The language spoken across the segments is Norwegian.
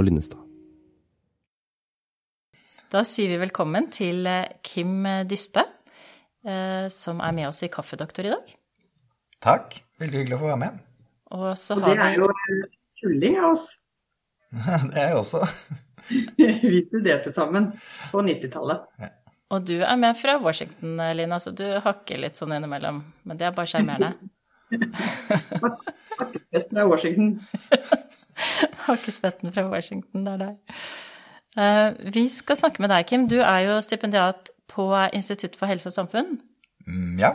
Og Linnestad. Da sier vi velkommen til eh, Kim Dyste, eh, som er med oss i Kaffedoktor i dag. Takk. Veldig hyggelig å få være med. Og så har det er jo en tulling av oss. Det er jeg også. Vi studerte sammen på 90-tallet. Og du er med fra Washington, Lina, så du hakker litt sånn innimellom. Men det er bare sjarmerende. Rett fra Washington. Hakkespetten fra Washington, det er deg. Uh, Vi skal snakke med deg, Kim. Du er jo stipendiat på Institutt for helse og samfunn. Mm, ja.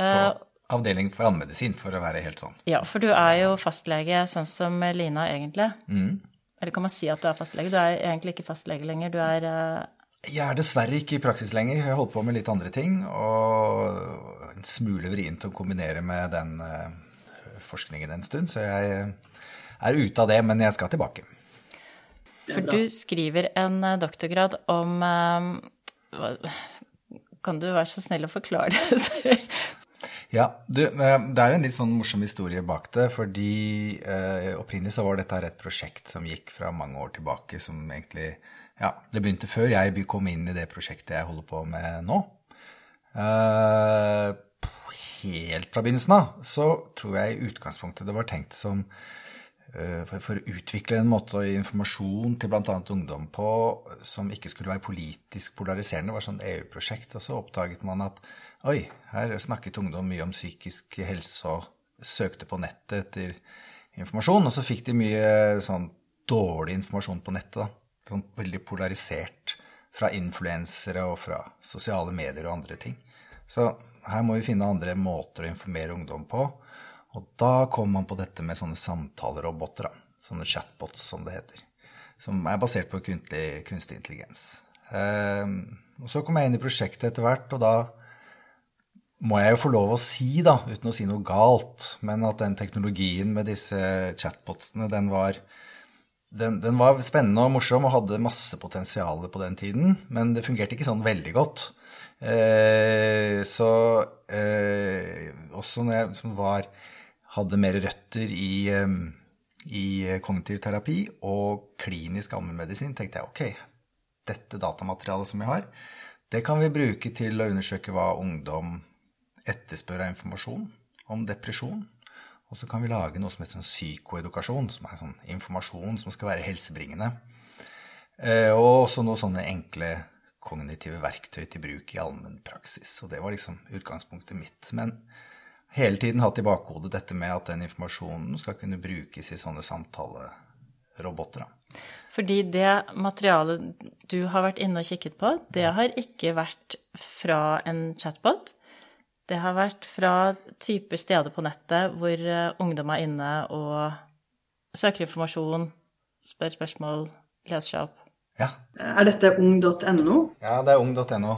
På uh, avdeling for allmedisin, for å være helt sånn. Ja, for du er jo fastlege, sånn som Lina egentlig. Mm. Eller kan man si at du er fastlege? Du er egentlig ikke fastlege lenger. Du er uh, Jeg er dessverre ikke i praksis lenger. Jeg holder på med litt andre ting. Og en smule vrient å kombinere med den forskningen en stund. Så jeg er ute av det, men jeg skal tilbake. For du skriver en eh, doktorgrad om eh, hva- Kan du være så snill å forklare det? Ja, du, eh, det er en litt sånn morsom historie bak det, fordi eh, opprinnelig så var dette et prosjekt som gikk fra mange år tilbake, som egentlig Ja, det begynte før jeg kom inn i det prosjektet jeg holder på med nå. Eh, helt fra begynnelsen av så tror jeg i utgangspunktet det var tenkt som for, for å utvikle en måte å gi informasjon til bl.a. ungdom på som ikke skulle være politisk polariserende. Det var sånn EU-prosjekt. Og så oppdaget man at oi, her snakket ungdom mye om psykisk helse og søkte på nettet etter informasjon. Og så fikk de mye sånn dårlig informasjon på nettet. da. Sånn veldig polarisert fra influensere og fra sosiale medier og andre ting. Så her må vi finne andre måter å informere ungdom på. Og da kom man på dette med sånne samtaleroboter, da. sånne chatbots som det heter. Som er basert på kunstig, kunstig intelligens. Ehm, og så kom jeg inn i prosjektet etter hvert, og da må jeg jo få lov å si, da, uten å si noe galt, men at den teknologien med disse chatbotsene, den var, den, den var spennende og morsom og hadde masse potensial på den tiden, men det fungerte ikke sånn veldig godt. Eh, så eh, også når jeg var, hadde mer røtter i, eh, i kognitiv terapi og klinisk allmennmedisin, tenkte jeg ok, dette datamaterialet som vi har, det kan vi bruke til å undersøke hva ungdom etterspør av informasjon om depresjon. Og så kan vi lage noe som heter sånn psykoedukasjon, som er sånn informasjon som skal være helsebringende. Eh, og også noen sånne enkle kognitive verktøy til bruk i allmennpraksis. Og det var liksom utgangspunktet mitt. Men hele tiden hatt i bakhodet dette med at den informasjonen skal kunne brukes i sånne samtaleroboter. da. Fordi det materialet du har vært inne og kikket på, det har ikke vært fra en chatbot. Det har vært fra typer steder på nettet hvor eh, ungdom er inne og søker informasjon, spør spørsmål, leser seg opp. Ja, Er dette ung.no? Ja, det er ung.no.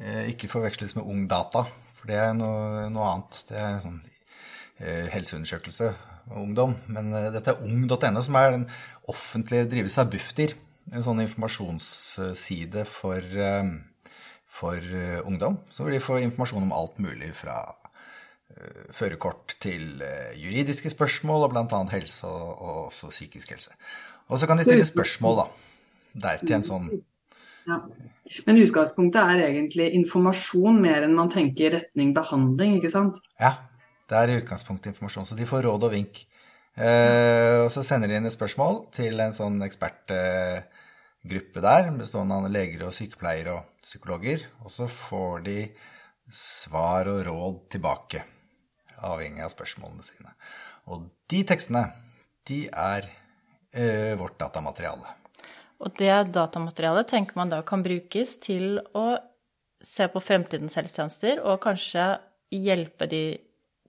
Eh, Ikke forveksles med Ungdata, for det er noe, noe annet. Det er sånn eh, helseundersøkelse og ungdom. Men eh, dette er ung.no, som er den offentlige drives av Bufdir. En sånn informasjonsside for, eh, for eh, ungdom. Så vil de få informasjon om alt mulig fra eh, førerkort til eh, juridiske spørsmål, og bl.a. helse og, og også psykisk helse. Og så kan de stille spørsmål, da. Der til en sånn Ja. Men utgangspunktet er egentlig informasjon mer enn man tenker retning behandling, ikke sant? Ja, det er i utgangspunktet informasjon, så de får råd og vink. Eh, og så sender de inn et spørsmål til en sånn ekspertgruppe der, bestående av leger og sykepleiere og psykologer. Og så får de svar og råd tilbake, avhengig av spørsmålene sine. Og de tekstene, de er eh, vårt datamateriale. Og det datamaterialet tenker man da kan brukes til å se på fremtidens helsetjenester og kanskje hjelpe de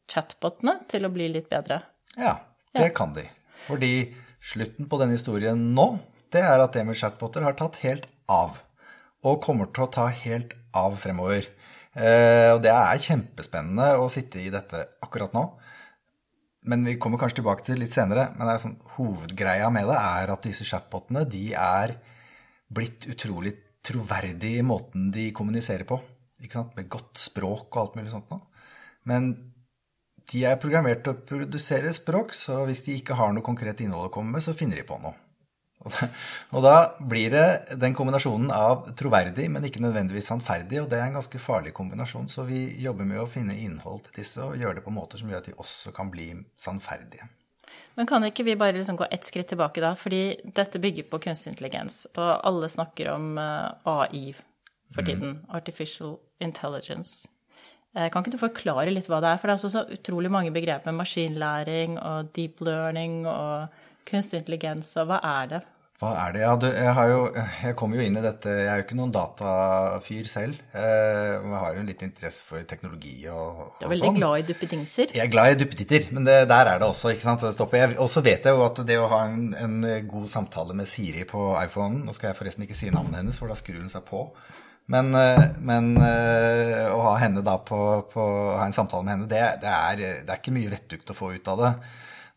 chatbotene til å bli litt bedre. Ja, det kan de. Fordi slutten på denne historien nå, det er at det med chatboter har tatt helt av. Og kommer til å ta helt av fremover. Eh, og det er kjempespennende å sitte i dette akkurat nå. Men vi kommer kanskje tilbake til det litt senere. Men sånn, hovedgreia med det er at disse chatbotene de er blitt utrolig troverdige i måten de kommuniserer på. Med godt språk og alt mulig sånt noe. Men de er programmert til å produsere språk, så hvis de ikke har noe konkret innhold å komme med, så finner de på noe. Og da, blir det den kombinasjonen av troverdig, men ikke nødvendigvis sannferdig, og det er en ganske farlig kombinasjon, så vi jobber med å finne innhold til disse og gjøre det på måter som gjør at de også kan bli sannferdige. Men kan ikke vi bare liksom gå ett skritt tilbake, da? Fordi dette bygger på kunstig intelligens, og alle snakker om uh, AI for tiden. Artificial Intelligence. Eh, Kan ikke du forklare litt hva det er? For det er også så utrolig mange begreper med maskinlæring og deep learning og kunstig intelligens, og hva er det? Hva er det? Ja, du, jeg, har jo, jeg kommer jo inn i dette Jeg er jo ikke noen datafyr selv. Eh, Jeg har jo en litt interesse for teknologi og, sånn. Du er veldig sånn. glad i duppedingser. Jeg er glad i duppeditter, men det, der er det også. ikke sant? Så stopper. Jeg, og så vet jeg jo at det å ha en, en god samtale med Siri på iPhonen Nå skal jeg forresten ikke si navnet hennes, for da skrur hun seg på. Men, eh, men eh, å ha på, på ha en samtale med henne, det, det, er, det er ikke mye vettugt å få ut av det.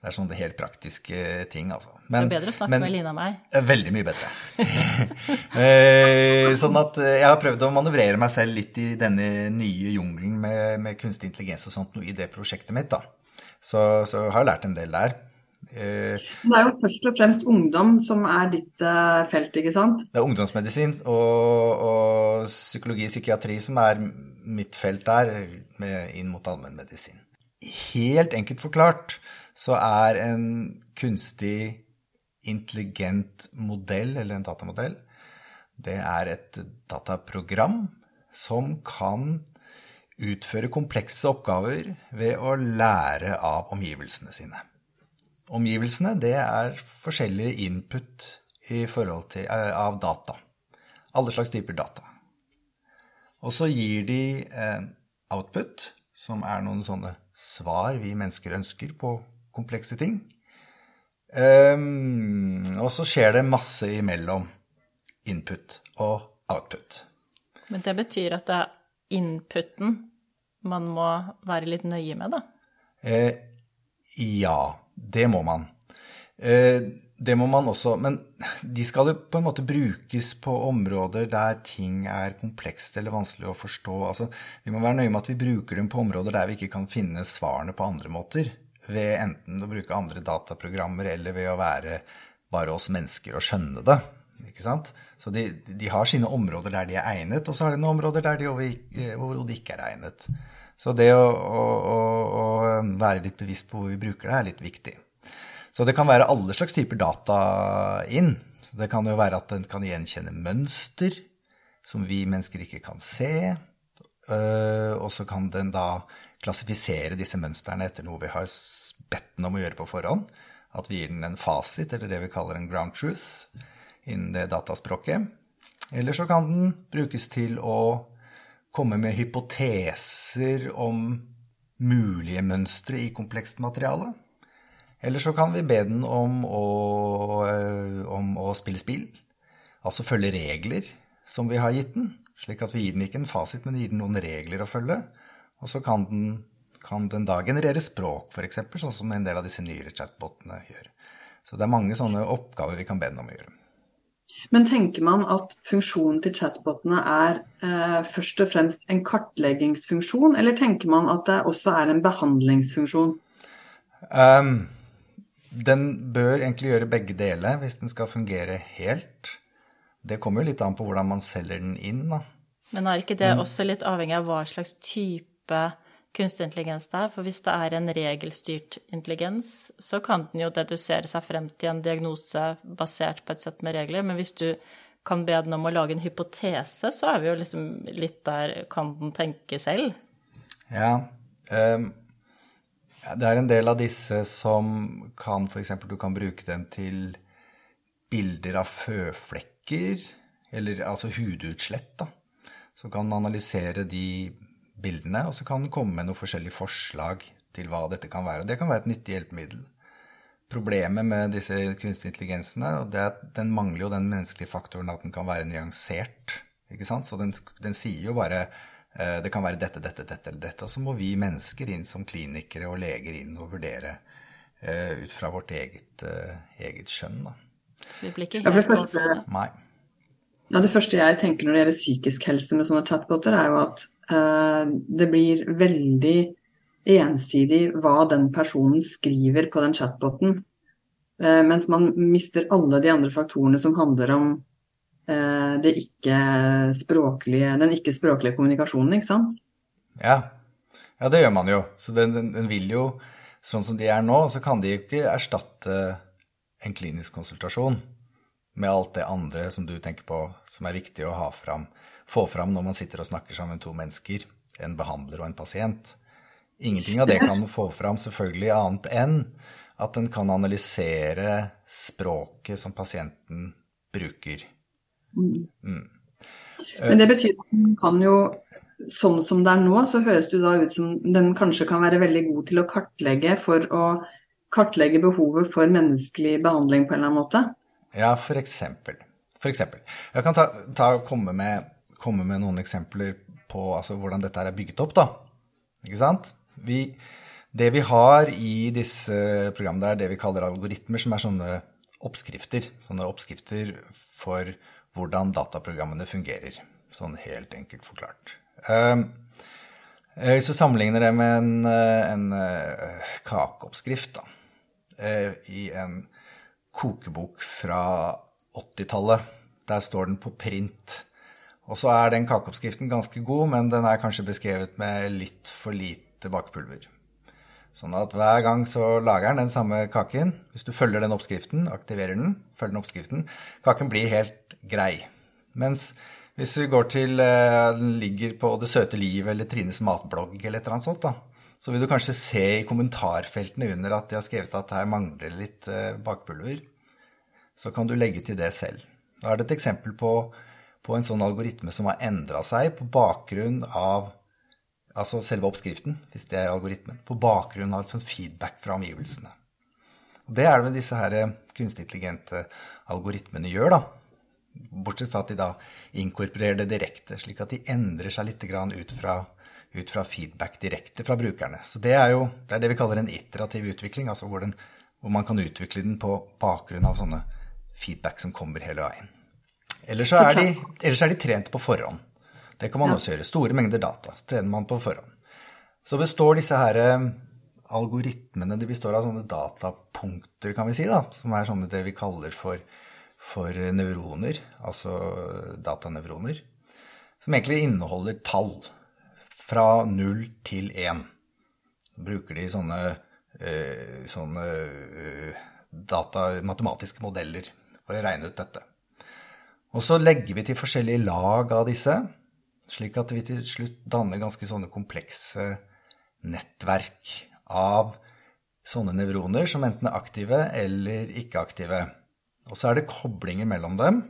Det er sånne helt praktiske ting, altså. Det er bedre å snakke med Line og meg. Eh, Veldig mye bedre. Eh, sånn at eh, jeg har prøvd å manøvrere meg selv litt i denne nye jungelen med, med kunstig intelligens og sånt noe i det prosjektet mitt, da. Så, så jeg lært en del der. Eh, Det er jo først og fremst ungdom som er ditt felt, ikke sant? Det er ungdomsmedisin og, og psykologi og psykiatri som er mitt felt der, med, inn mot allmennmedisin. Helt enkelt forklart så er en kunstig intelligent modell, eller en datamodell, det er et dataprogram som kan utføre komplekse oppgaver ved å lære av omgivelsene sine. Omgivelsene, det er forskjellige input til, eh, av data. Alle slags typer data. Og så gir de en output, som er noen sånne svar vi mennesker ønsker på komplekse ting. Um, og så skjer det masse imellom input og output. Men det betyr at det er inputen man må være litt nøye med, da. Eh, ja, det må man. Eh, det må man også, men de skal jo på en måte brukes på områder der ting er komplekst eller vanskelig å forstå. Altså, vi må være nøye med at vi bruker dem på områder der vi ikke kan finne svarene på andre måter. Ved enten å bruke andre dataprogrammer eller ved å være bare oss mennesker og skjønne det. Ikke sant? Så de, de har sine områder der de er egnet, og så har de noen områder der de overhodet ikke er egnet. Så det å, å, å, være litt bevisst på hvor vi bruker det, er litt viktig. Så det kan være alle slags typer data inn. Så det kan jo være at den kan gjenkjenne mønster som vi mennesker ikke kan se. Øh, Og så kan den da klassifisere disse mønstrene etter noe vi har bedt den om å gjøre på forhånd. At vi gir den en fasit, eller det vi kaller en ground truth, innen det dataspråket. Eller så kan den brukes til å komme med hypoteser om mulige mønstre i komplekst materiale. Eller så kan vi be den om å, øh, om å spille spill, altså følge regler som vi har gitt den, slik at vi gir den ikke en fasit, men gir den noen regler å følge. Og så kan den, kan den da generere språk, f.eks., sånn som en del av disse nyere chatbotene gjør. Så det er mange sånne oppgaver vi kan be den om å gjøre. Men tenker man at funksjonen til chatbotene er eh, først og fremst en kartleggingsfunksjon, eller tenker man at det også er en behandlingsfunksjon? Um, den bør egentlig gjøre begge deler hvis den skal fungere helt. Det kommer jo litt an på hvordan man selger den inn, da. Men er ikke det også litt avhengig av hva slags type kunstig intelligens det er? For hvis det er en regelstyrt intelligens, så kan den jo dedusere seg frem til en diagnose basert på et sett med regler. Men hvis du kan be den om å lage en hypotese, så er vi jo liksom litt der kan den tenke selv? Ja, Um, det er en del av disse som kan f.eks. du kan bruke dem til bilder av føflekker, eller altså hudutslett, da. Som kan analysere de bildene, og så kan den komme med noen forskjellige forslag til hva dette kan være. Og det kan være et nyttig hjelpemiddel. Problemet med disse kunstige intelligensene, det er at den mangler jo den menneskelige faktoren at den kan være nyansert. Ikke sant? Så den, den sier jo bare eh, det kan være dette, dette, dette eller dette. Og så må vi mennesker inn som klinikere og leger inn og vurdere eh, ut fra vårt eget, eh, eget skjønn. Da. Så vi blir ikke Ja, helt det første- det. Nei. Ja, det første jeg tenker når det gjelder psykisk helse med sånne chatboter, er jo at det blir veldig ensidig hva den personen skriver på den chatboten. Eh, mens man mister alle de andre faktorene som handler om eh, ikke den ikke-språklige kommunikasjonen, ikke sant? Ja. ja, det gjør man jo. Så den, den, den, vil jo, sånn som de er nå, så kan de ikke erstatte en klinisk konsultasjon med alt det andre som du tenker på som er viktig å ha fram, få fram når man sitter og snakker sammen to mennesker, en behandler og en pasient. Ingenting av det kan få fram selvfølgelig annet enn at den kan analysere språket som pasienten bruker. Mm. Mm. Men det betyr at den kan jo, sånn som det er nå, så høres det da ut som den kanskje kan være veldig god til å kartlegge for å kartlegge behovet for menneskelig behandling på en eller annen måte? Ja, for eksempel. For eksempel. Jeg kan ta, ta komme, med, komme, med, noen eksempler på altså, hvordan dette er bygget opp, da. Ikke sant? Vi, det vi har i disse programmene, er det vi kaller algoritmer, som er sånne oppskrifter. Sånne oppskrifter for hvordan dataprogrammene fungerer. Sånn helt enkelt forklart. Ehm, eh, hvis du sammenligner det med en, eh, en eh, kakeoppskrift da, i en kokebok fra 80-tallet, der står den på print. Og så er den kakeoppskriften ganske god, men den er kanskje beskrevet med litt for lite bakepulver. Sånn at hver gang så lager den den samme kaken. Hvis du følger den oppskriften, aktiverer den, følger den oppskriften, kaken blir helt grei. Mens hvis vi går til eh, den ligger på Det søte liv eller Trines matblogg eller et eller annet sånt, da, så vil du kanskje se i kommentarfeltene under at de har skrevet at her mangler litt bakepulver. bakpulver. Så kan du legge til det selv. Da er det et eksempel på, på en sånn algoritme som har endra seg på bakgrunn av altså selve oppskriften, hvis det er algoritmen, på bakgrunn av et sånt feedback fra omgivelsene. Og det er det disse her eh, kunstig intelligente algoritmene gjør, da. Bortsett fra at de da inkorporerer det direkte, slik at de endrer seg litt ut fra, ut fra feedback direkte fra brukerne. Så det er jo det, er det vi kaller en iterativ utvikling, altså hvor, den, hvor man kan utvikle den på bakgrunn av sånne feedback som kommer hele veien. Ellers er, de, ellers er de trent på forhånd. Det kan man ja. også gjøre. Store mengder data så trener man på forhånd. Så består disse her eh, algoritmene de består av sånne datapunkter, kan vi si, da, som er sånne det vi kaller for, for nevroner, altså datanevroner, som egentlig inneholder tall fra null til én. Bruker de sånne, eh, sånne eh, data, matematiske modeller for å regne ut dette. Og så legger vi til forskjellige lag av disse. Slik at vi til slutt danner ganske sånne komplekse nettverk av sånne nevroner som enten er aktive eller ikke aktive. Og så er det koblinger mellom dem.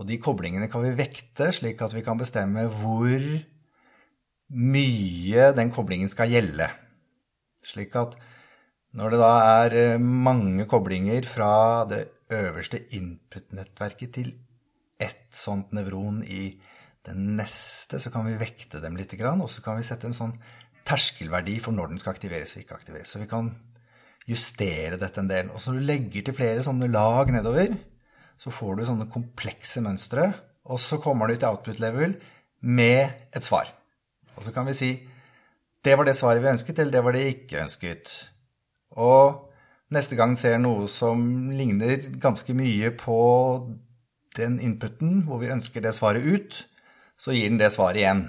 Og de koblingene kan vi vekte, slik at vi kan bestemme hvor mye den koblingen skal gjelde. Slik at når det da er mange koblinger fra det øverste input-nettverket til ett sånt nevron i den neste så kan vi vekte dem litt, og så kan vi sette en sånn terskelverdi for når den skal aktiveres og ikke aktiveres. Så vi kan justere dette en del. Og så når du legger til flere sånne lag nedover, så får du sånne komplekse mønstre. Og så kommer du til output level med et svar. Og så kan vi si det var det svaret vi ønsket, eller det var det ikke ønsket. Og neste gang ser noe som ligner ganske mye på den inputen hvor vi ønsker det svaret ut, så gir den det svaret igjen.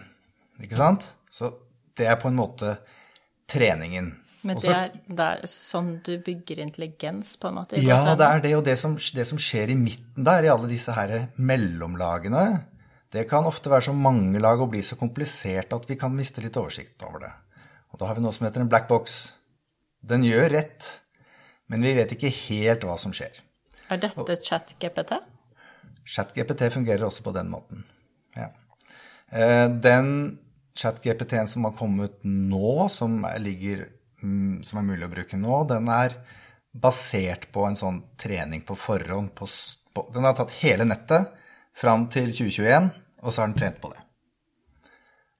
Ikke sant? Så det er på en måte treningen. Men det er, det er, sånn du bygger intelligens, på en måte? Ja, det er det. Og det som, det som, skjer i midten der, i alle disse her mellomlagene, det kan ofte være så mange lag og bli så komplisert at vi kan miste litt oversikt over det. Og da har vi noe som heter en black box. Den gjør rett, men vi vet ikke helt hva som skjer. Er dette chat-GPT? Chat-GPT fungerer også på den måten. Ja. Eh, den chat-GPT-en som har kommet nå, som, ligger, mm, som, er mulig å bruke nå, den er basert på en sånn trening på forhånd. På, på, den har tatt hele nettet fram til 2021, og så har den trent på det.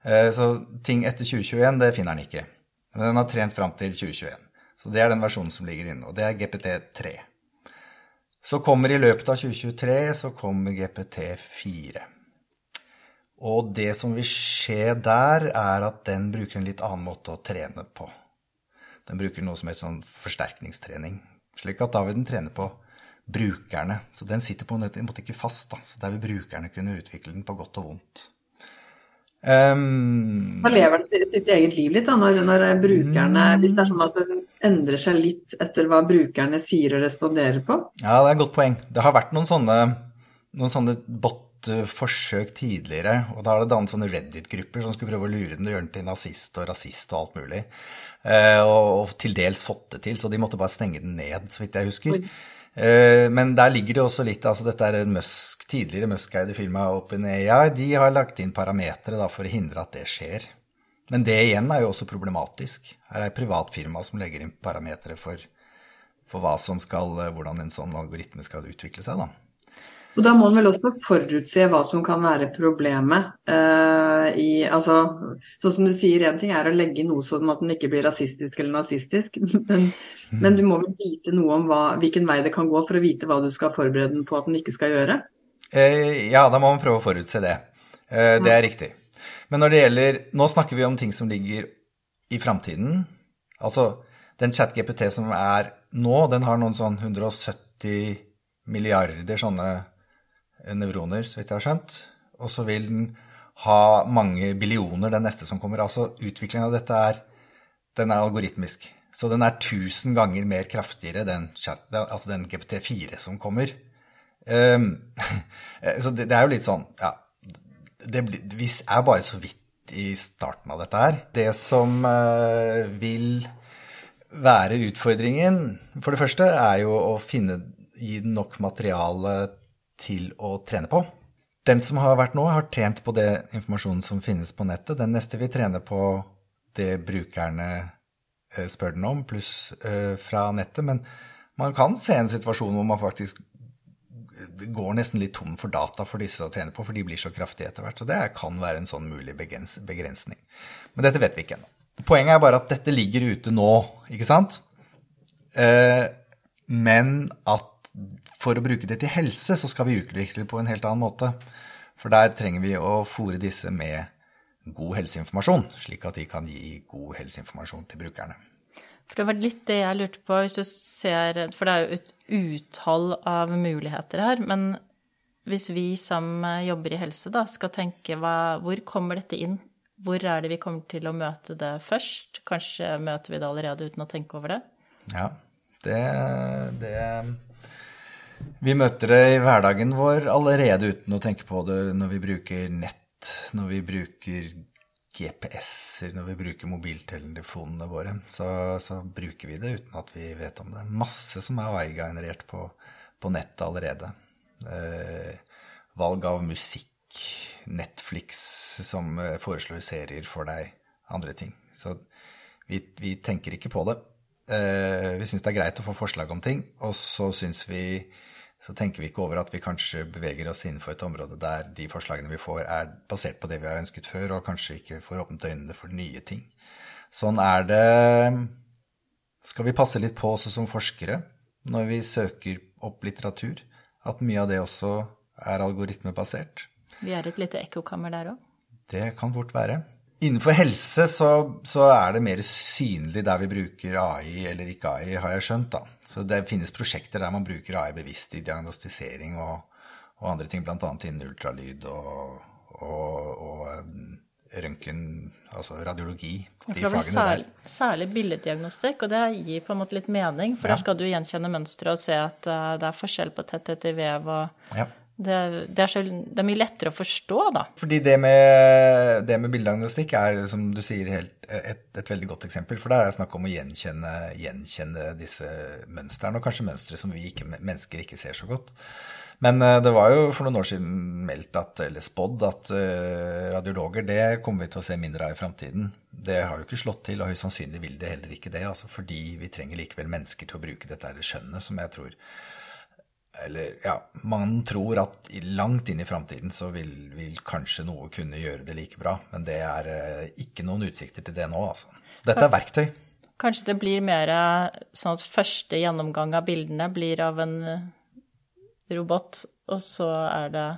Eh, så ting etter 2021, det finner den ikke. Men den har trent fram til 2021. Så det er den versjonen som ligger inne, og det er GPT3. Så kommer i løpet av 2023 så kommer GPT4. Og det som vil skje der, er at den bruker en litt annen måte å trene på. Den bruker noe som heter sånn forsterkningstrening. Slik at da vil den trene på brukerne. Så den sitter på en måte ikke fast. da. Så der vil brukerne kunne utvikle den på godt og vondt. Um, da lever den sitt eget liv litt, da, når, når brukerne mm. Hvis det er sånn at den endrer seg litt etter hva brukerne sier og responderer på? Ja, det er et godt poeng. Det har vært noen sånne, noen sånne bot-forsøk tidligere. Og da har det dannet sånne Reddit-grupper som skulle prøve å lure den og gjøre den til nazist og rasist og alt mulig. Uh, og, og, til dels fått det til, så de måtte bare stenge den ned, så vidt jeg husker. Oi. Eh, men der ligger det også litt altså Dette er Musk, tidligere Musk-eide firma OpenAI. De har lagt inn parametere for å hindre at det skjer. Men det igjen er jo også problematisk. Her er et privat firma som legger inn parametere for, for skal, hvordan en sånn algoritme skal utvikle seg. da. Og da må en vel også forutse hva som kan være problemet. Uh, i, altså, sånn som du sier, én ting er å legge inn noe sånn at den ikke blir rasistisk eller nazistisk, men, men du må vel vite noe om hva, hvilken vei det kan gå for å vite hva du skal forberede den på at den ikke skal gjøre? Uh, ja, da må man prøve å forutse det. Uh, det er riktig. Men når det gjelder Nå snakker vi om ting som ligger i framtiden. Altså, den chat-GPT som er nå, den har noen sånn 170 milliarder sånne nevroner, så vidt jeg har skjønt. Og så vil den ha mange billioner, den neste som kommer. Altså utviklingen av dette er den er algoritmisk. Så den er tusen ganger mer kraftigere, den, altså den GPT4 som kommer. Um, så det, det, er jo litt sånn, ja Det vi er bare så vidt i starten av dette her. Det som uh, vil være utfordringen, for det første, er jo å finne gi den nok materiale til å trene på. Den som har vært nå, har trent på det informasjonen som finnes på nettet. Den neste vil trene på det brukerne eh, spør den om, pluss eh, fra nettet. Men man kan se en situasjon hvor man faktisk går nesten litt tom for data for disse å trene på, for de blir så kraftige etter hvert. Så det kan være en sånn mulig begrensning. Men dette vet vi ikke ennå. Poenget er bare at dette ligger ute nå, ikke sant? Eh, men at for å bruke det til helse, så skal vi utvikle det på en helt annen måte. For der trenger vi å fòre disse med god helseinformasjon, slik at de kan gi god helseinformasjon til brukerne. For det var litt det jeg lurte på, hvis du ser For det er jo et uthold av muligheter her. Men hvis vi som jobber i helse, da, skal tenke hva, hvor kommer dette inn? Hvor er det vi kommer til å møte det først? Kanskje møter vi det allerede uten å tenke over det? Ja, det, det vi møter det i hverdagen vår allerede uten å tenke på det når vi bruker nett, når vi bruker GPS-er, når vi bruker mobiltelefonene våre. Så, så, bruker vi det uten at vi vet om det. Masse som er AI-generert på, på nettet allerede. Eh, valg av musikk, Netflix som eh, foreslår serier for deg, andre ting. Så vi, vi tenker ikke på det. Eh, vi syns det er greit å få forslag om ting, og så syns vi så tenker vi ikke over at vi kanskje beveger oss innenfor et område der de forslagene vi får, er basert på det vi har ønsket før, og kanskje ikke får åpnet øynene for nye ting. Sånn er det Skal vi passe litt på også som forskere når vi søker opp litteratur, at mye av det også er algoritmebasert? Vi er et lite ekkokammer der òg? Det kan fort være. Innenfor helse så, så, er det mer synlig der vi bruker AI eller ikke AI, har jeg skjønt. da. Så det finnes prosjekter der man bruker AI bevisst i diagnostisering og, og andre ting, bl.a. innen ultralyd og, og, og eh, røntgen, altså radiologi. De ja, fagene særlig, der. Særlig billeddiagnostikk, og det gir på en måte litt mening. For ja. der skal du gjenkjenne mønsteret og se at uh, det er forskjell på tetthet i vev og ja. Det, det, er så, det, er mye lettere å forstå, da. Fordi det med, det med bildediagnostikk er, som du sier, helt, et, et, veldig godt eksempel. For der er det snakk om å gjenkjenne, gjenkjenne disse mønstrene, og kanskje mønstre som vi ikke, mennesker ikke ser så godt. Men eh, det var jo for noen år siden meldt at, eller spådd at uh, radiologer det kommer vi til å se mindre av i framtiden. Det har jo ikke slått til, og høyst sannsynlig vil det heller ikke det. Altså fordi vi trenger likevel mennesker til å bruke dette skjønnet, som jeg tror eller ja, man tror at langt inn i framtiden så vil, vil, kanskje noe kunne gjøre det like bra. Men det er eh, ikke noen utsikter til det nå, altså. Så dette er verktøy. Kanskje det blir mer sånn at første gjennomgang av bildene blir av en eh, robot, og så er det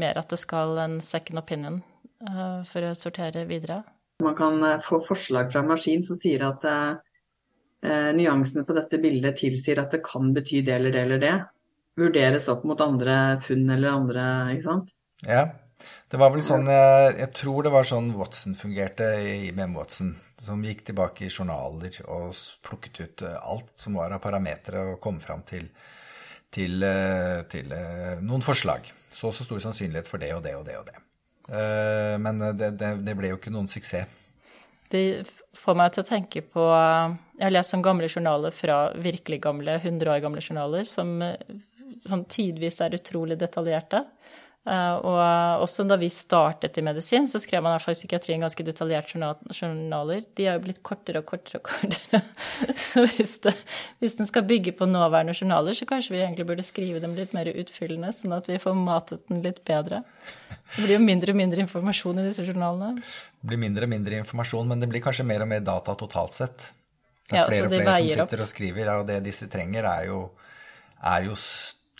mer at det skal en second opinion for å sortere videre. Man kan få forslag fra en maskin som sier at uh, nyansene på dette bildet tilsier at det kan bety det eller det eller det. Vurderes opp mot andre funn eller andre, ikke sant. Ja. Det var vel sånn Jeg, jeg tror det var sånn Watson fungerte i IBM Watson. Som gikk tilbake i journaler og plukket ut alt som var av parametere og kom fram til, til, til noen forslag. Så og så stor sannsynlighet for det og det og det og det. Men det, det, det ble jo ikke noen suksess. Det får meg til å tenke på Jeg har lest sånne gamle journaler fra virkelig gamle, 100 år gamle journaler, som sånn tidvis er utrolig detaljerte. Uh, og også da vi startet i medisin, så skrev man i hvert fall i psykiatrien ganske detaljerte journaler. De har jo blitt kortere og kortere og kortere. så hvis, det, hvis den skal bygge på nåværende journaler, så kanskje vi egentlig burde skrive dem litt mer utfyllende, sånn at vi får matet den litt bedre. Det blir jo mindre og mindre informasjon i disse journalene. Det blir mindre og mindre informasjon, men det blir kanskje mer og mer data totalt sett. Det er flere ja, og flere som sitter opp. og skriver, og det disse trenger, er jo, er jo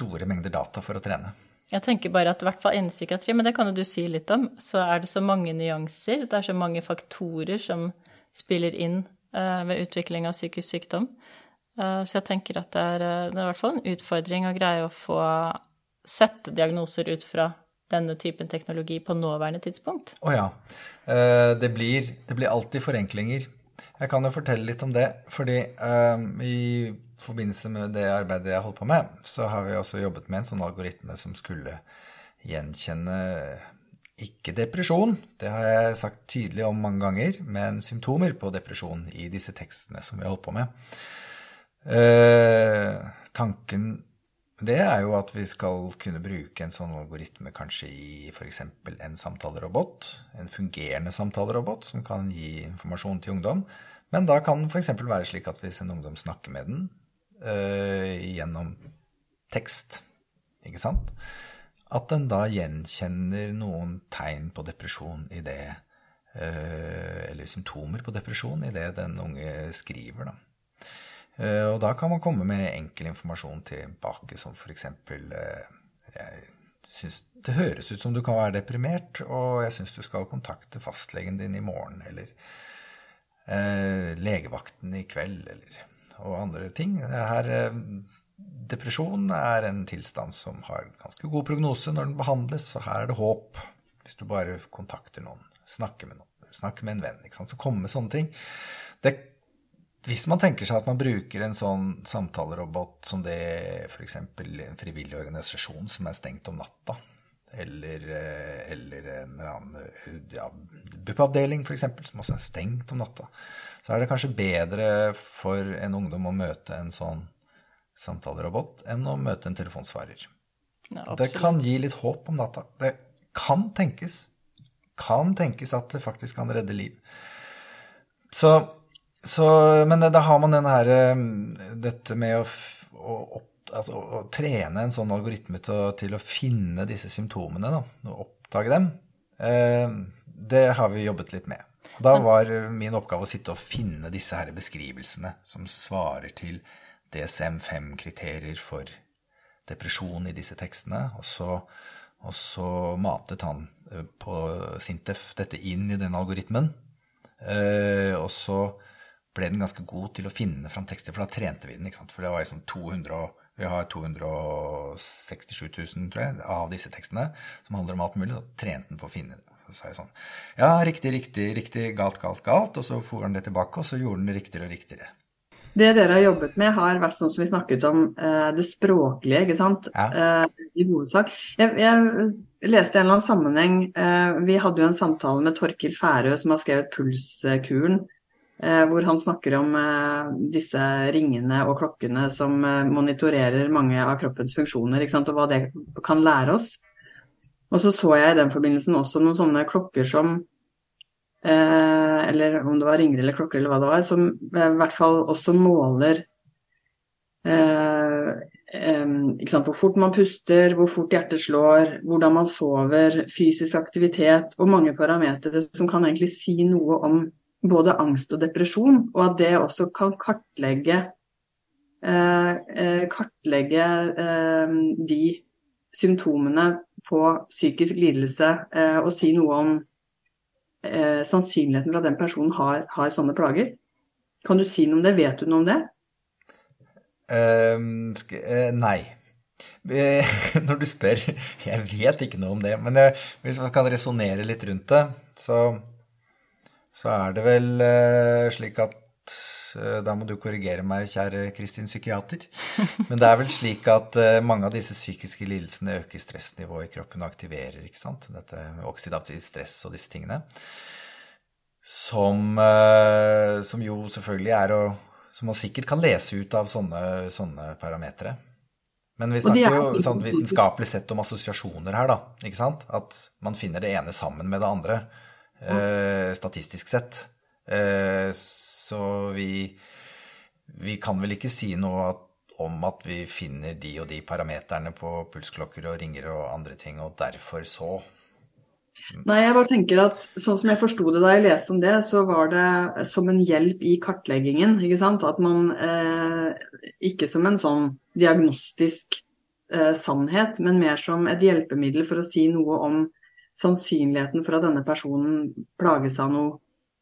store mengder data for å trene. Jeg tenker bare at i hvert fall innen psykiatri, men det kan jo du si litt om, så er det så mange nyanser, det er så mange faktorer som spiller inn uh, ved utvikling av psykisk sykdom. Uh, så jeg tenker at det er, det er, i hvert fall en utfordring å greie å få sette diagnoser ut fra denne typen teknologi på nåværende tidspunkt. Å oh ja. Det, blir, det, blir, alltid forenklinger. Jeg kan jo fortelle litt om det, fordi i forbindelse med det arbeidet jeg holdt på med, så har vi også jobbet med en sånn algoritme som skulle gjenkjenne ikke depresjon, det har jeg sagt tydelig om mange ganger, men symptomer på depresjon i disse tekstene som vi har holdt på med. Eh, tanken det er jo at vi skal kunne bruke en sånn algoritme kanskje i f.eks. en samtalerobot, en fungerende samtalerobot som kan gi informasjon til ungdom. Men da kan det f.eks. være slik at hvis en ungdom snakker med den, gjennom tekst, ikke sant? At den da gjenkjenner noen tegn på depresjon i det uh, Eller symptomer på depresjon i det den unge skriver, da. Uh, og da kan man komme med enkel informasjon tilbake, som f.eks. Jeg syns Det høres ut som du kan være deprimert, og jeg syns du skal kontakte fastlegen din i morgen, eller eh, legevakten i kveld, eller og andre ting. Her, eh, depresjon er en tilstand som har ganske god prognose når den behandles, og her er det håp hvis du bare kontakter noen, snakker med noen, snakker med en venn. ikke sant? Så komme med sånne ting. Det, hvis man tenker seg at man bruker en sånn samtalerobot som det f.eks. en frivillig organisasjon som er stengt om natta, eller, eh, eller en eller annen ja, BUP-avdeling f.eks., som også er stengt om natta, så er det kanskje bedre for en ungdom å møte en sånn samtalerobot enn å møte en telefonsvarer. Ja, det kan gi litt håp om natta. Det kan tenkes. Kan tenkes at det faktisk kan redde liv. Så, så Men da har man denne her eh, Dette med å, å, altså, å trene en sånn algoritme til, til, å finne disse symptomene, da, og oppdage dem, eh, det har vi jobbet litt med. Da var min oppgave å sitte og finne disse her beskrivelsene som svarer til DSM-5-kriterier for depresjon i disse tekstene. Og så, og så, matet han eh, på Sintef dette inn i den algoritmen. Eh, og så ble den ganske god til å finne fram tekster, for da trente vi den. ikke sant? For det var liksom 200 vi har 267 000 tror jeg, av disse tekstene som handler om alt mulig. Da trente han på å finne det. Så sa jeg sånn Ja, riktig, riktig, riktig, galt, galt, galt. Og så for han det tilbake, og så gjorde han det riktigere og riktigere. Det dere har jobbet med, har vært sånn som vi snakket om, eh, det språklige, ikke sant. Ja. Eh, I hovedsak. Jeg, jeg, leste en eller annen sammenheng eh, Vi hadde jo en samtale med Torkil Færø, som har skrevet Pulskuren. Hvor han snakker om disse ringene og klokkene som monitorerer mange av kroppens funksjoner, og hva det kan lære oss. Og så så jeg i den forbindelsen også noen sånne klokker som eh, Eller om det var ringer eller klokker eller hva det var, som eh, i hvert fall også måler eh, eh, hvor fort man puster, hvor fort hjertet slår, hvordan man sover, fysisk aktivitet og mange parametere som kan egentlig si noe om både angst og depresjon, og at det også kan kartlegge, eh, eh, de symptomene på psykisk lidelse eh, og si noe om eh, sannsynligheten for at den personen har, har, sånne plager? Kan du si noe om det? Vet du noe om det? Uh, nei. Når du spør Jeg vet ikke noe om det. Men jeg, hvis man kan resonnere litt rundt det, så, så er det vel uh, slik at Eh, da må du korrigere meg, kjære Kristin psykiater. Men det er vel slik at eh, mange av disse psykiske lidelsene øker stressnivået i kroppen og aktiverer ikke sant? dette med oksidativ stress og disse tingene. Som, eh, som, jo selvfølgelig er å Som man sikkert kan lese ut av sånne, sånne parametere. Men vi snakker jo sånn vitenskapelig sett om assosiasjoner her, da. ikke sant? At man finner det ene sammen med det andre, eh, statistisk sett. Eh, så vi, vi kan vel ikke si noe at, om at vi finner de og de parameterne på pulsklokker og ringer og andre ting, og derfor så Nei, jeg bare tenker at sånn som jeg forsto det da jeg leste om det, så var det som en hjelp i kartleggingen. ikke sant? At man eh, ikke som en sånn diagnostisk eh, sannhet, men mer som et hjelpemiddel for å si noe om sannsynligheten for at denne personen plages av noe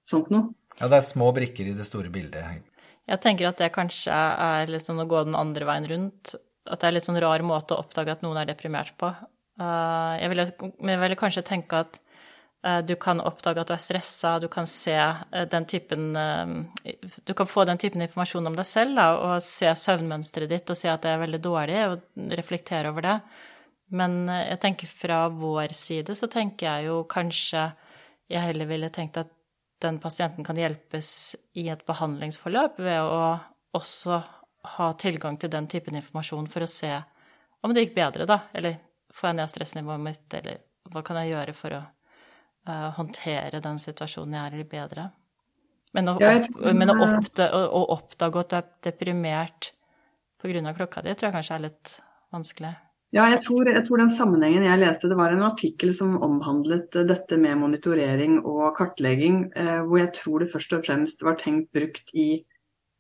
sånt noe. Ja, det er små brikker i det store bildet. Jeg tenker at det kanskje er litt sånn å gå den andre veien rundt. At det er litt sånn rar måte å oppdage at noen er deprimert på. Eh, jeg ville, jeg ville kanskje tenke at eh, du kan oppdage at du er stressa, du kan se eh, den typen Du kan få den typen informasjon om deg selv da, og se søvnmønsteret ditt og se at det er veldig dårlig, og reflektere over det. Men jeg tenker fra vår side så tenker jeg jo kanskje jeg heller ville tenkt at den pasienten kan hjelpes i et behandlingsforløp ved å også ha tilgang til den typen informasjon for å se om det gikk bedre, da. Eller får jeg ned stressnivået mitt, eller hva kan jeg gjøre for å uh, håndtere den situasjonen jeg er i, bedre? Men å, opp, men å, oppdage, å, oppdage at du er deprimert pga. klokka di, tror jeg kanskje er litt vanskelig. Ja, jeg tror, jeg tror, den sammenhengen jeg leste, det var en artikkel som omhandlet eh, dette med monitorering og kartlegging, eh, hvor jeg tror det først og fremst var tenkt brukt i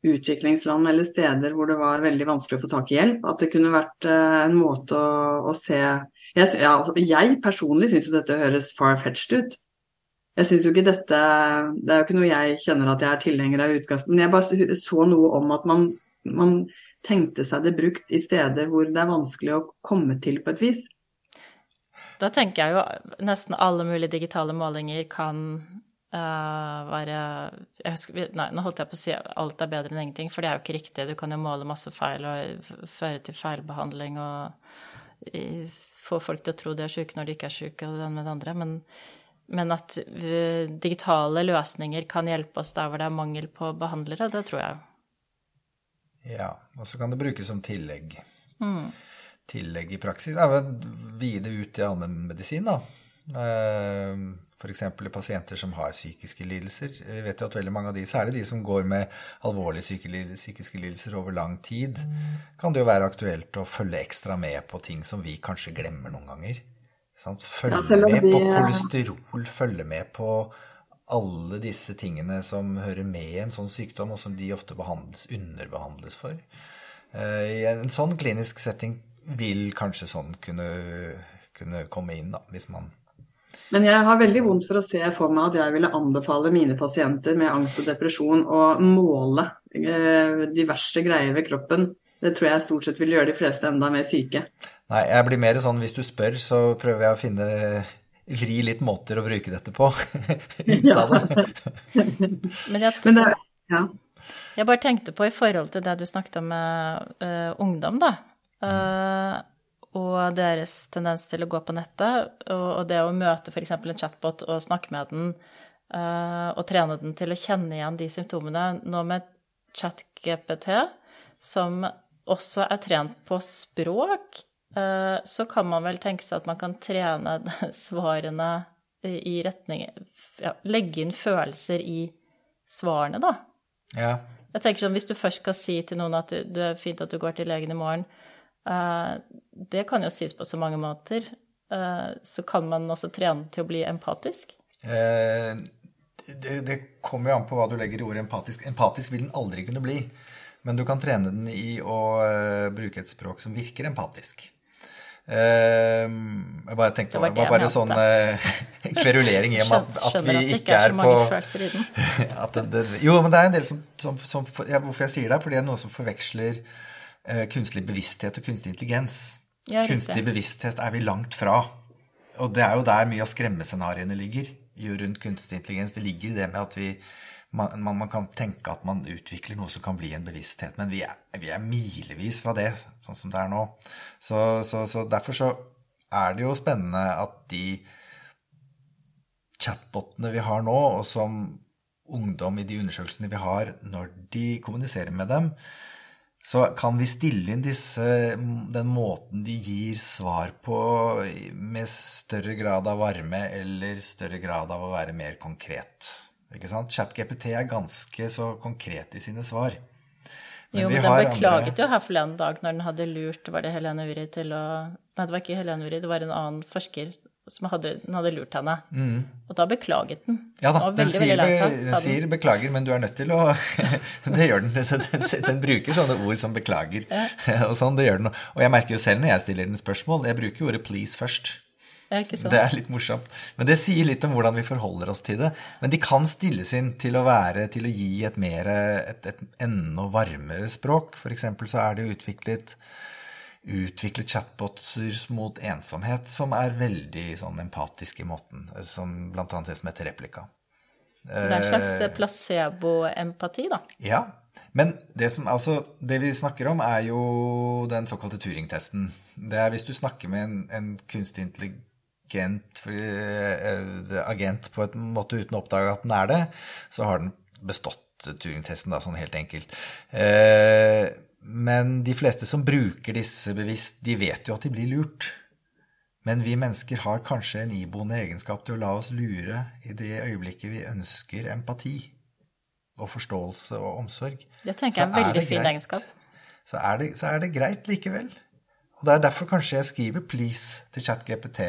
utviklingsland eller steder hvor det var veldig vanskelig å få tak i hjelp. At det kunne vært eh, en måte å, å se Jeg, ja, altså, jeg personlig syns jo dette høres far-fetched ut. Jeg syns jo ikke dette Det er jo ikke noe jeg kjenner at jeg er tilhenger av i utgangspunktet, men jeg bare så noe om at man, man tenkte seg det brukt i steder hvor det er vanskelig å komme til på et vis? Da tenker jeg jo nesten alle mulige digitale målinger kan uh, være husker, Nei, nå holdt jeg på å si alt er bedre enn ingenting, for det er jo ikke riktig. Du kan jo måle masse feil og føre til feilbehandling og få folk til å tro de er syke når de ikke er syke, og det med det andre. Men, men at uh, digitale løsninger kan hjelpe oss der hvor det er mangel på behandlere, det tror jeg. Ja, og så kan det brukes som tillegg. Mm. Tillegg i praksis. Ja, Vie det ut i allmennmedisin, da. Eh, F.eks. pasienter som har psykiske lidelser. Vi vet jo at veldig mange av de, særlig de som går med alvorlige psykiske lidelser over lang tid, kan det jo være aktuelt å følge ekstra med på ting som vi kanskje glemmer noen ganger. Følge med på kolesterol, følge med på alle disse tingene som hører med i en sånn sykdom, og som de ofte behandles, underbehandles for. Eh, I en sånn klinisk setting vil kanskje sånn kunne, kunne komme inn, da, hvis man men jeg har veldig vondt for å se for meg at jeg ville anbefale mine pasienter med angst og depresjon å måle eh, diverse greier ved kroppen. Det tror jeg stort sett vil gjøre de fleste enda mer syke. Nei, jeg blir mer sånn hvis du spør, så prøver jeg å finne vri litt måter å bruke dette på ut av det. Men, jeg, Men det, ja. jeg bare tenkte på i forhold til det du snakket om med uh, ungdom, da. Uh, og deres tendens til å gå på nettet, og, og det å møte f.eks. en chatbot og snakke med den, uh, og trene den til å kjenne igjen de symptomene. Nå med ChatGPT, som også er trent på språk, så kan man vel tenke seg at man kan trene svarene i retning ja, Legge inn følelser i svarene, da. Ja. Jeg tenker sånn, Hvis du først skal si til noen at det er fint at du går til legen i morgen, uh, det kan jo sies på så mange måter. Uh, så kan man også trene til å bli empatisk? Det, det, kommer jo an på hva du legger i ordet empatisk. Empatisk vil den aldri kunne bli. Men du kan trene den i å bruke et språk som virker empatisk. Ehm, jeg bare tenkte, Det var det var bare sånn eh, kverulering i at, at vi at ikke er er på at det, Jo, men det er en del som, som, som ja, Hvorfor jeg sier det, er fordi det er noen som forveksler uh, kunstig bevissthet og kunstig intelligens. Ja, kunstig bevissthet er vi langt fra. Og det er jo der mye av skremmescenarioene ligger. Jo rundt kunstig intelligens. Det ligger i det med at vi man, man, man kan tenke at man utvikler noe som kan bli en bevissthet, men vi er, vi er milevis fra det, sånn som det er nå. Så, så, så derfor så er det jo spennende at de chatbotene vi har nå, og som ungdom i de undersøkelsene vi har, når de kommuniserer med dem, så kan vi stille inn disse, den måten de gir svar på med større grad av varme eller større grad av å være mer konkret. Ikke sant? ChatGPT er ganske så konkret i sine svar. jo, men den beklaget andre- jo her forleden dag når den hadde lurt Var det Helene Uri til å Nei, det var ikke Helene Uri, det var en annen forsker som hadde, den hadde lurt henne. Og da beklaget den. Mm. Ja da, Den veldig, sier, veldig lei seg, den sier 'beklager, men du er nødt til å Det gjør den. Den, den bruker sånne ord som 'beklager'. Og sånn, det gjør den. Og jeg merker jo selv når jeg stiller den spørsmål, jeg bruker ordet 'please' først. Det er litt morsomt. Men det sier litt om hvordan vi forholder oss til det. Men de kan stilles inn til å være, til å gi et mer, et, et enda varmere språk. Eksempel så er det utviklet, utviklet chatboter mot ensomhet som er veldig sånn empatiske i måten. Som blant annet det som heter replika. Det er en slags placebo-empati, da. Ja, men det, som, altså, det vi snakker om, er jo den såkalte Turing-testen. Det er hvis du snakker med en, en kunstig intelligent eh, agent på en måte uten å oppdage at den er det, så har den bestått Turing-testen, da, sånn helt enkelt. Eh, men de fleste som bruker disse bevisst, de vet jo at de blir lurt. Men vi mennesker har kanskje en iboende egenskap til å la oss lure i det øyeblikket vi ønsker empati og forståelse og omsorg. Det tenker jeg er en veldig er fin greit. egenskap. Så er, det, så er det greit likevel. Og det er derfor kanskje jeg skriver 'please' til ChatGPT.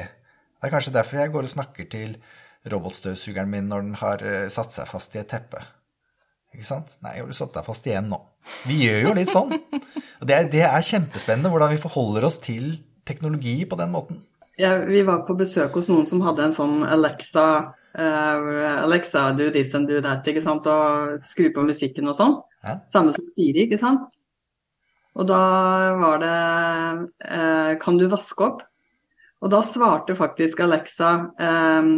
Det er kanskje derfor jeg går og snakker til robotstøvsugeren min når den har eh, satt seg fast i et teppe. Ikke sant? Nei, har du satt deg fast igjen nå? Vi gjør jo litt sånn. Og det er, det er kjempespennende hvordan vi forholder oss til teknologi på den måten. Ja, vi var på besøk hos noen som hadde en sånn Alexa, uh, Alexa do this and do that, ikke sant, og skru på musikken og sånn. Ja. Samme som Siri, ikke sant. Og da var det uh, Kan du vaske opp? Og da svarte faktisk Alexa um,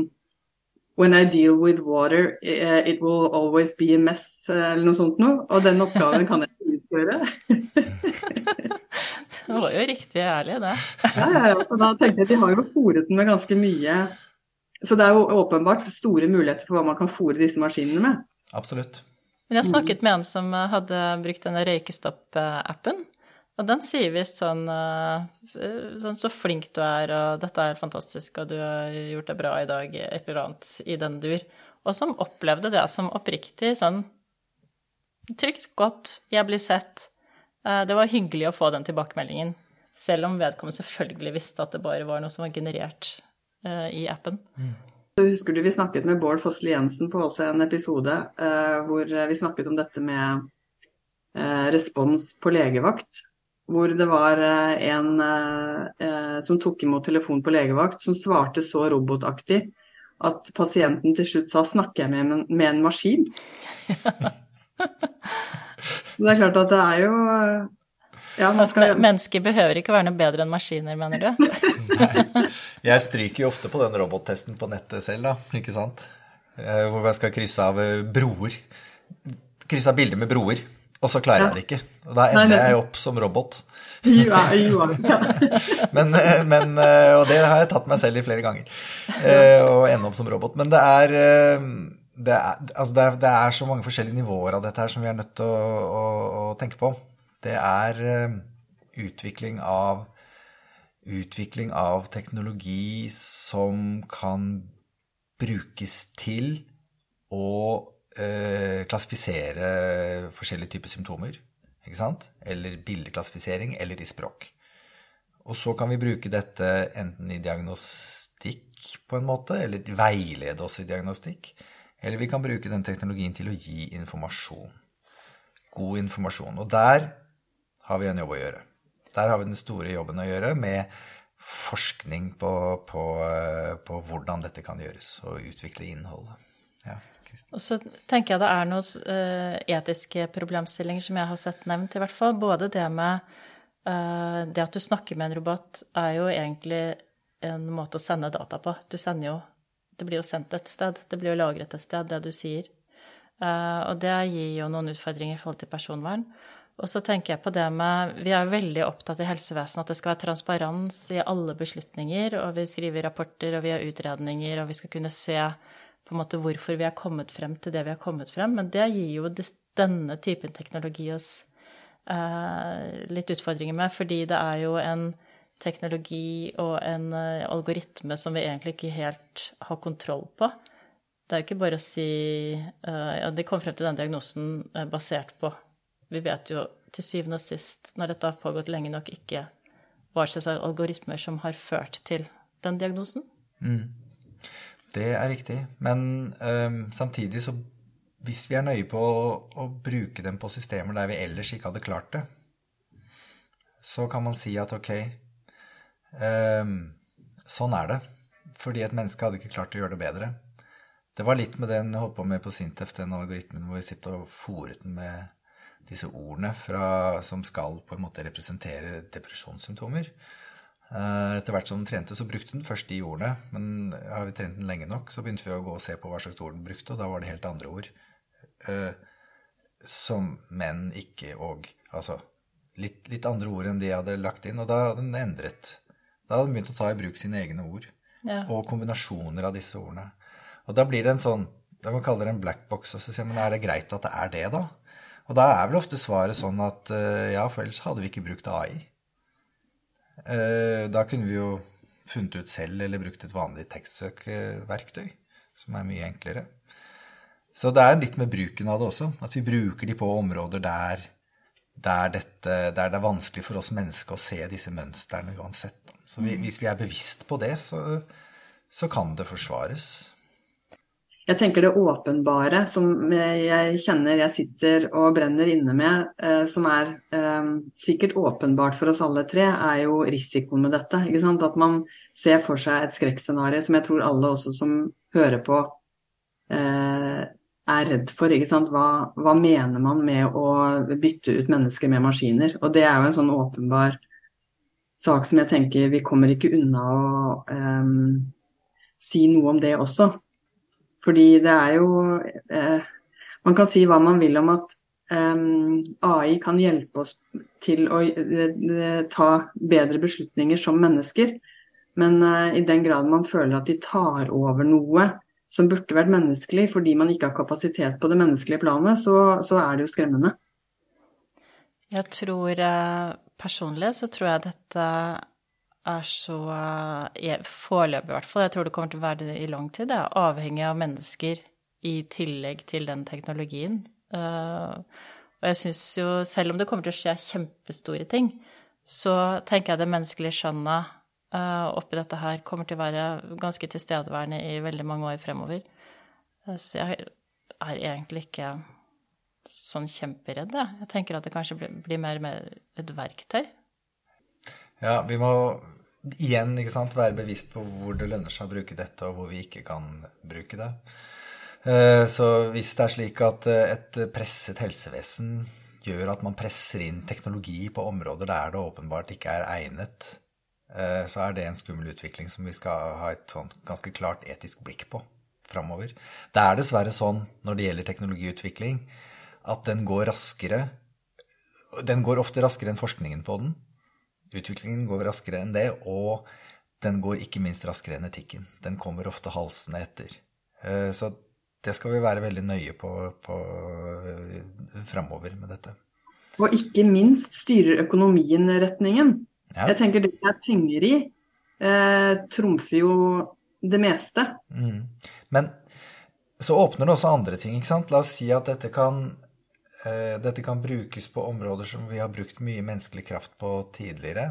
When I deal with water, eh, it will always be a mess, eller noe sånt noe. Og den oppgaven kan jeg utføre. Det var jo riktig ærlig, det. Ja, ja, ja. Så da tenkte jeg at de har jo fòret den med ganske mye Så det er jo åpenbart store muligheter for hva man kan fòre disse maskinene med. Absolutt. Men jeg snakket med en som hadde brukt denne røykestopp-appen. Og den sier visst sånn, eh, sånn Så flink du er, og dette er fantastisk, og du har gjort det bra i dag, et eller annet i den dur. Og som opplevde det som oppriktig sånn trygt, godt, jeg blir sett. Eh, Det var hyggelig å få den tilbakemeldingen, selv om vedkommende selvfølgelig visste at det bare var noe som var generert eh, i appen. Så husker du vi snakket med Bård Fossli Jensen på også en episode hvor vi snakket om dette med respons på legevakt. Hvor det var eh, en eh, eh, som tok imot telefon på legevakt, som svarte så robotaktig at pasienten til slutt sa 'snakker jeg med en, med en maskin'? så det er klart at det er jo Ja, man skal mennesker behøver ikke være noe bedre enn maskiner, mener du? Jeg stryker jo ofte på den robottesten på nettet selv, da, ikke sant? Eh, Hvor jeg skal krysse av broer. Krysse av bilder med broer. Og så klarer jeg det ikke. Og da ender jeg opp som robot. Ja, ja, ja. Men, eh, men, eh, og det har jeg tatt meg selv i flere ganger. Og Å ende opp som robot. Men det er, eh, det er, altså det er, det er så mange forskjellige nivåer av dette her som vi er nødt til å, å, å tenke på. Det er eh, utvikling av utvikling av teknologi som kan brukes til å eh, klassifisere forskjellige typer symptomer. Ikke sant? Eller bildeklassifisering, eller i språk. Og så kan vi bruke dette enten i diagnostikk på en måte, eller veilede oss i diagnostikk. Eller vi kan bruke den teknologien til å gi informasjon. God informasjon. Og der har vi en jobb å gjøre. Der har vi den store jobben å gjøre med forskning på, på, eh, på, hvordan dette kan gjøres, og utvikle innholdet. Ja, og så tenker jeg det er noen uh, etiske problemstillinger som jeg har sett nevnt, i hvert fall. Både det med uh, det at du snakker med en robot, er jo egentlig en måte å sende data på. Du sender jo Det blir jo sendt et sted. Det blir jo lagret et sted, det du sier. Uh, og det gir jo noen utfordringer i forhold til personvern. Og så tenker jeg på det med Vi er veldig opptatt i helsevesenet at det skal være transparens i alle beslutninger, og vi skriver rapporter, og vi har utredninger, og vi skal kunne se på en måte hvorfor vi er kommet frem til det vi har kommet frem. Men det gir jo denne typen teknologi oss eh, litt utfordringer med, fordi det er jo en teknologi og en eh, algoritme som vi egentlig ikke helt har kontroll på. Det er jo ikke bare å si eh, ja, de kom frem til den diagnosen uh, basert på vi vet jo til syvende og sist, når dette har pågått lenge nok, ikke hva slags algoritmer som har ført til den diagnosen. Mm. Det er riktig. Men um, samtidig så hvis vi er nøye på å, å, bruke dem på systemer der vi ellers ikke hadde klart det, så kan man si at ok, um, sånn er det. Fordi et menneske hadde ikke klart å gjøre det bedre. Det var litt med den jeg holdt på med på Sintef, den algoritmen hvor vi sitter og fòret den med disse ordene fra, som skal på en måte representere depresjonssymptomer. Eh, etter hvert som den trente, så brukte den først de ordene. Men har vi trent den lenge nok, så begynte vi å gå og se på hva slags ord den brukte, og da var det helt andre ord. Eh, som menn ikke og Altså litt, litt, andre ord enn de hadde lagt inn, og da hadde den endret. Da hadde den begynt å ta i bruk sine egne ord. Ja. Og kombinasjoner av disse ordene. Og da blir det en sånn Da kan man kalle det en black box. Og så sier man er det greit at det er det, da? Og da er vel ofte svaret sånn at eh, ja, for ellers hadde vi ikke brukt AI. Eh, da kunne vi jo funnet ut selv eller brukt et vanlig tekstsøkverktøy, som er mye enklere. Så det er litt med bruken av det også. At vi bruker de på områder der, der, dette, der det er vanskelig for oss mennesker å se disse mønstrene uansett. Så vi, hvis vi er bevisst på det, så, så kan det forsvares. Jeg tenker det åpenbare som jeg kjenner jeg sitter og brenner inne med, eh, som er eh, sikkert åpenbart for oss alle tre, er jo risikoen med dette. At man ser for seg et skrekkscenario som jeg tror alle også som hører på, eh, er redd for. Hva, hva, mener man med å bytte ut mennesker med maskiner? Og det er jo en sånn åpenbar sak som jeg tenker vi kommer ikke unna å um, si noe om det også. Fordi det er jo eh, Man kan si hva man vil om at eh, AI kan hjelpe oss til å eh, ta bedre beslutninger som mennesker. Men eh, i den grad man føler at de tar over noe som burde vært menneskelig fordi man ikke har kapasitet på det menneskelige planet, så, så er det jo skremmende. Jeg tror personlig så tror jeg dette er så Foreløpig, i hvert fall. Jeg tror det kommer til å være det i lang tid. Det er avhengig av mennesker i tillegg til den teknologien. Uh, og jeg syns jo, selv om det kommer til å skje kjempestore ting, så tenker jeg det menneskelige skjønnet uh, oppi dette her kommer til å være ganske tilstedeværende i veldig mange år fremover. Så jeg er egentlig ikke sånn kjemperedd, jeg. Jeg tenker at det kanskje blir, blir mer et verktøy ja, vi må igjen ikke sant, være bevisst på hvor det lønner seg å bruke dette, og hvor vi ikke kan bruke det. Eh, så hvis det er slik at eh, et presset helsevesen gjør at man presser inn teknologi på områder der det åpenbart ikke er egnet, eh, så er det en skummel utvikling som vi skal ha et sånt ganske klart etisk blikk på framover. Det er dessverre sånn når det gjelder teknologiutvikling, at den går raskere Den går ofte raskere enn forskningen på den. Utviklingen går raskere enn det, og den går ikke minst raskere enn etikken. Den kommer ofte halsende etter. Eh, så det skal vi være veldig nøye på, på eh, framover med dette. Og ikke minst styrer økonomien retningen. Ja. Jeg tenker det det er penger i, eh, trumfer jo det meste. Mm. Men så åpner det også andre ting. ikke sant? La oss si at dette kan dette kan brukes på områder som vi har brukt mye menneskelig kraft på tidligere.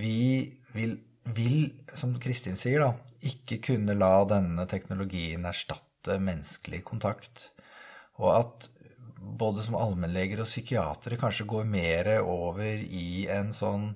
Vi vil, vil som Kristin sier, da, ikke kunne la denne teknologien erstatte menneskelig kontakt. Og at både som allmennleger og psykiatere kanskje går mer over i en sånn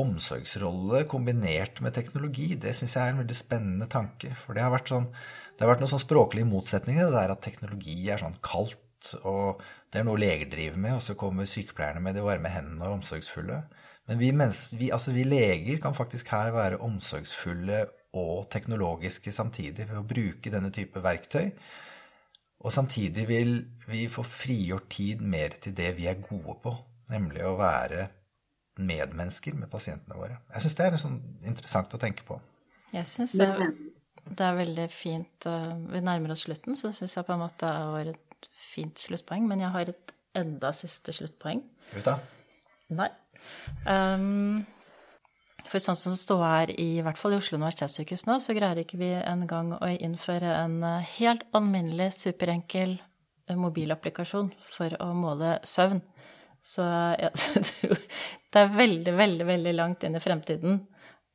omsorgsrolle kombinert med teknologi, det syns jeg er en veldig spennende tanke. For det har vært, sånn, det har vært noen sånn språklige motsetninger, det der at teknologi er sånn kaldt, og det er noe leger driver med, og så kommer sykepleierne med de varme hendene og omsorgsfulle. Men vi, vi, altså vi leger kan faktisk her være omsorgsfulle og teknologiske samtidig ved å bruke denne type verktøy. Og samtidig vil vi få frigjort tid mer til det vi er gode på, nemlig å være medmennesker med pasientene våre. Jeg syns det er sånn interessant å tenke på. Jeg syns det, det, er veldig fint uh, Vi nærmer oss slutten, så syns jeg på en måte det var et fint sluttpoeng. Men jeg har et enda siste sluttpoeng. Vet da. Nei. Um, for sånn som det står her, i hvert fall i Oslo universitetssykehus nå, så greier ikke vi engang å innføre en eh, helt alminnelig, superenkel eh, mobilapplikasjon for å måle søvn. Så jeg tror det er veldig, veldig, veldig langt inn i fremtiden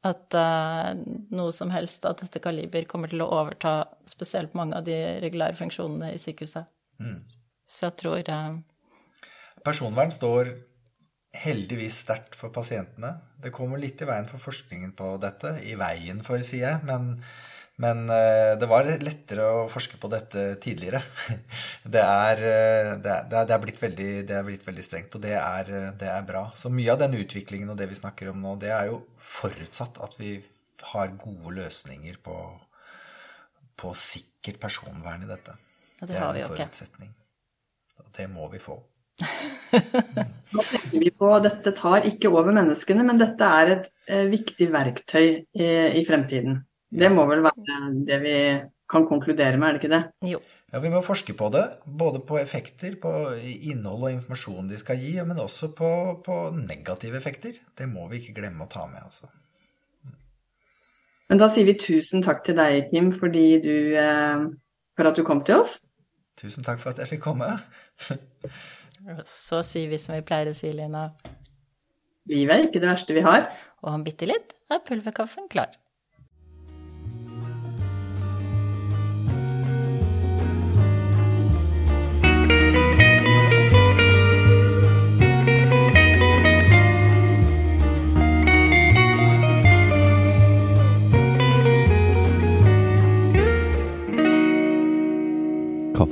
at uh, noe som helst av dette kaliber kommer til å overta spesielt mange av de regulære funksjonene i sykehuset. Mm. Så jeg tror uh, Personvern står heldigvis sterkt for pasientene. Det kommer litt i veien for forskningen på dette. I veien for, sier jeg. Men, men eh, det var lettere å forske på dette tidligere. Det er, eh, det er, det er, blitt, veldig, det er blitt, veldig, strengt, og det er, det er bra. Så mye av den utviklingen og det vi snakker om nå, det er jo forutsatt at vi har gode løsninger på, på sikkert personvern i dette. Ja, det, har vi jo ikke. Det er en forutsetning. Okay. det må vi få. Nå tenker vi på dette tar ikke over menneskene, men dette er et eh, viktig verktøy i, i, fremtiden. Det må vel være det vi kan konkludere med, er det ikke det? Jo. Ja, Vi må forske på det, både på effekter, på innhold og informasjon de skal gi, men også på, på negative effekter. Det må vi ikke glemme å ta med, altså. Men da sier vi tusen takk til deg, Kim, fordi du, eh, for at du kom til oss. Tusen takk for at jeg fikk komme. Så sier vi som vi pleier å si, Lina. Livet er ikke det verste vi har. Og om bitte litt er pulverkaffen klar.